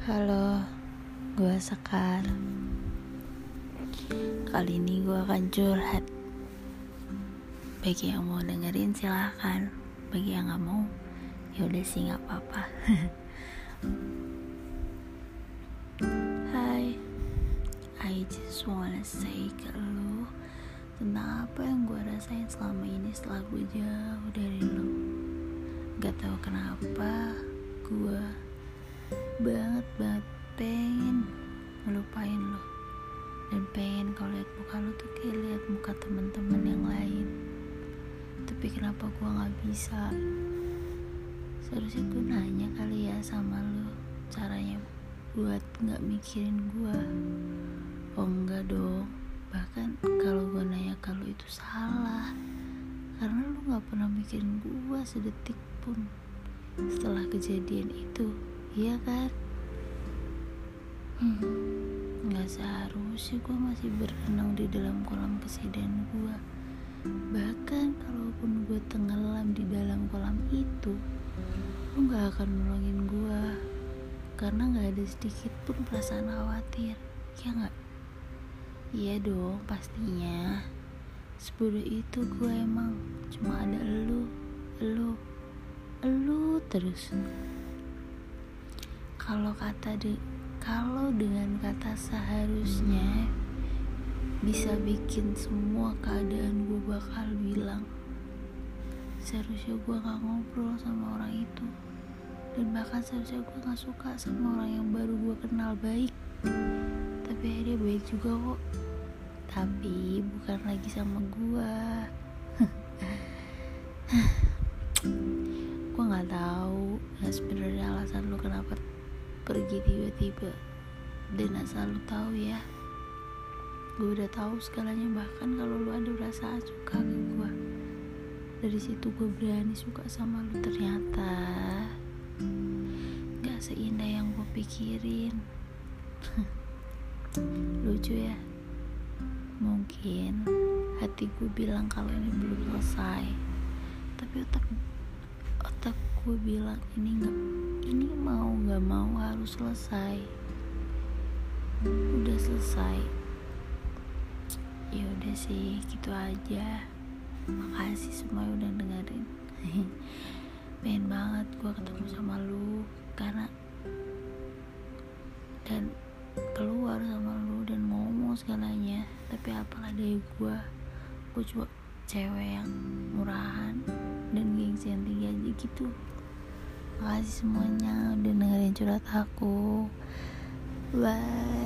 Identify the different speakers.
Speaker 1: Halo, gue Sekar. Kali ini gue akan curhat. Bagi yang mau dengerin silahkan. Bagi yang nggak mau, ya udah sih nggak apa-apa. Hai, I just wanna say ke lu tentang apa yang gue rasain selama ini setelah gue jauh dari lu. Gak tau kenapa gue banget banget. Pengen ngelupain lo. Dan pengen kalau lihat muka lo tuh kayak lihat muka teman-teman yang lain. Tapi kenapa gue nggak bisa? Seharusnya gue nanya kali ya sama lo caranya buat nggak mikirin gue oh enggak dong. Bahkan kalau gue nanya kalau itu salah. Karena lu nggak pernah mikirin gue sedetik pun setelah kejadian itu iya kan? Hmm, seharusnya gue masih berenang di dalam kolam kesedihan gue bahkan kalaupun gue tenggelam di dalam kolam itu lu nggak akan nolongin gue karena nggak ada sedikit pun perasaan khawatir ya nggak? Iya dong pastinya. Sebodoh itu gue emang. Cuma ada elu elu elu terus kalau kata de kalau dengan kata seharusnya bisa bikin semua keadaan gue bakal bilang seharusnya gue gak ngobrol sama orang itu. Dan bahkan seharusnya gue gak suka sama orang yang baru gue kenal baik. Tapi akhirnya baik juga kok. Tapi bukan lagi sama gue gue nggak tahu ya sebenarnya alasan lu kenapa pergi tiba-tiba. Dan asal lu tahu ya gue udah tahu segalanya. Bahkan kalau lu ada perasaan suka ke gue dari situ gue berani suka sama lu. Ternyata nggak seindah yang gue pikirin. Lucu ya? Mungkin hati gue bilang kalau ini belum selesai. Tapi otak otak gue bilang ini nggak ini harus selesai. Udah selesai. Ya udah sih gitu aja. Makasih semua udah dengerin. Pengen banget gue ketemu sama lu karena dan keluar sama lu dan ngomong segalanya. Tapi apalah dari gue gue cuma cewek yang murahan dan gengsi yang tinggi aja gitu makasih semuanya udah dengerin curhat aku. Bye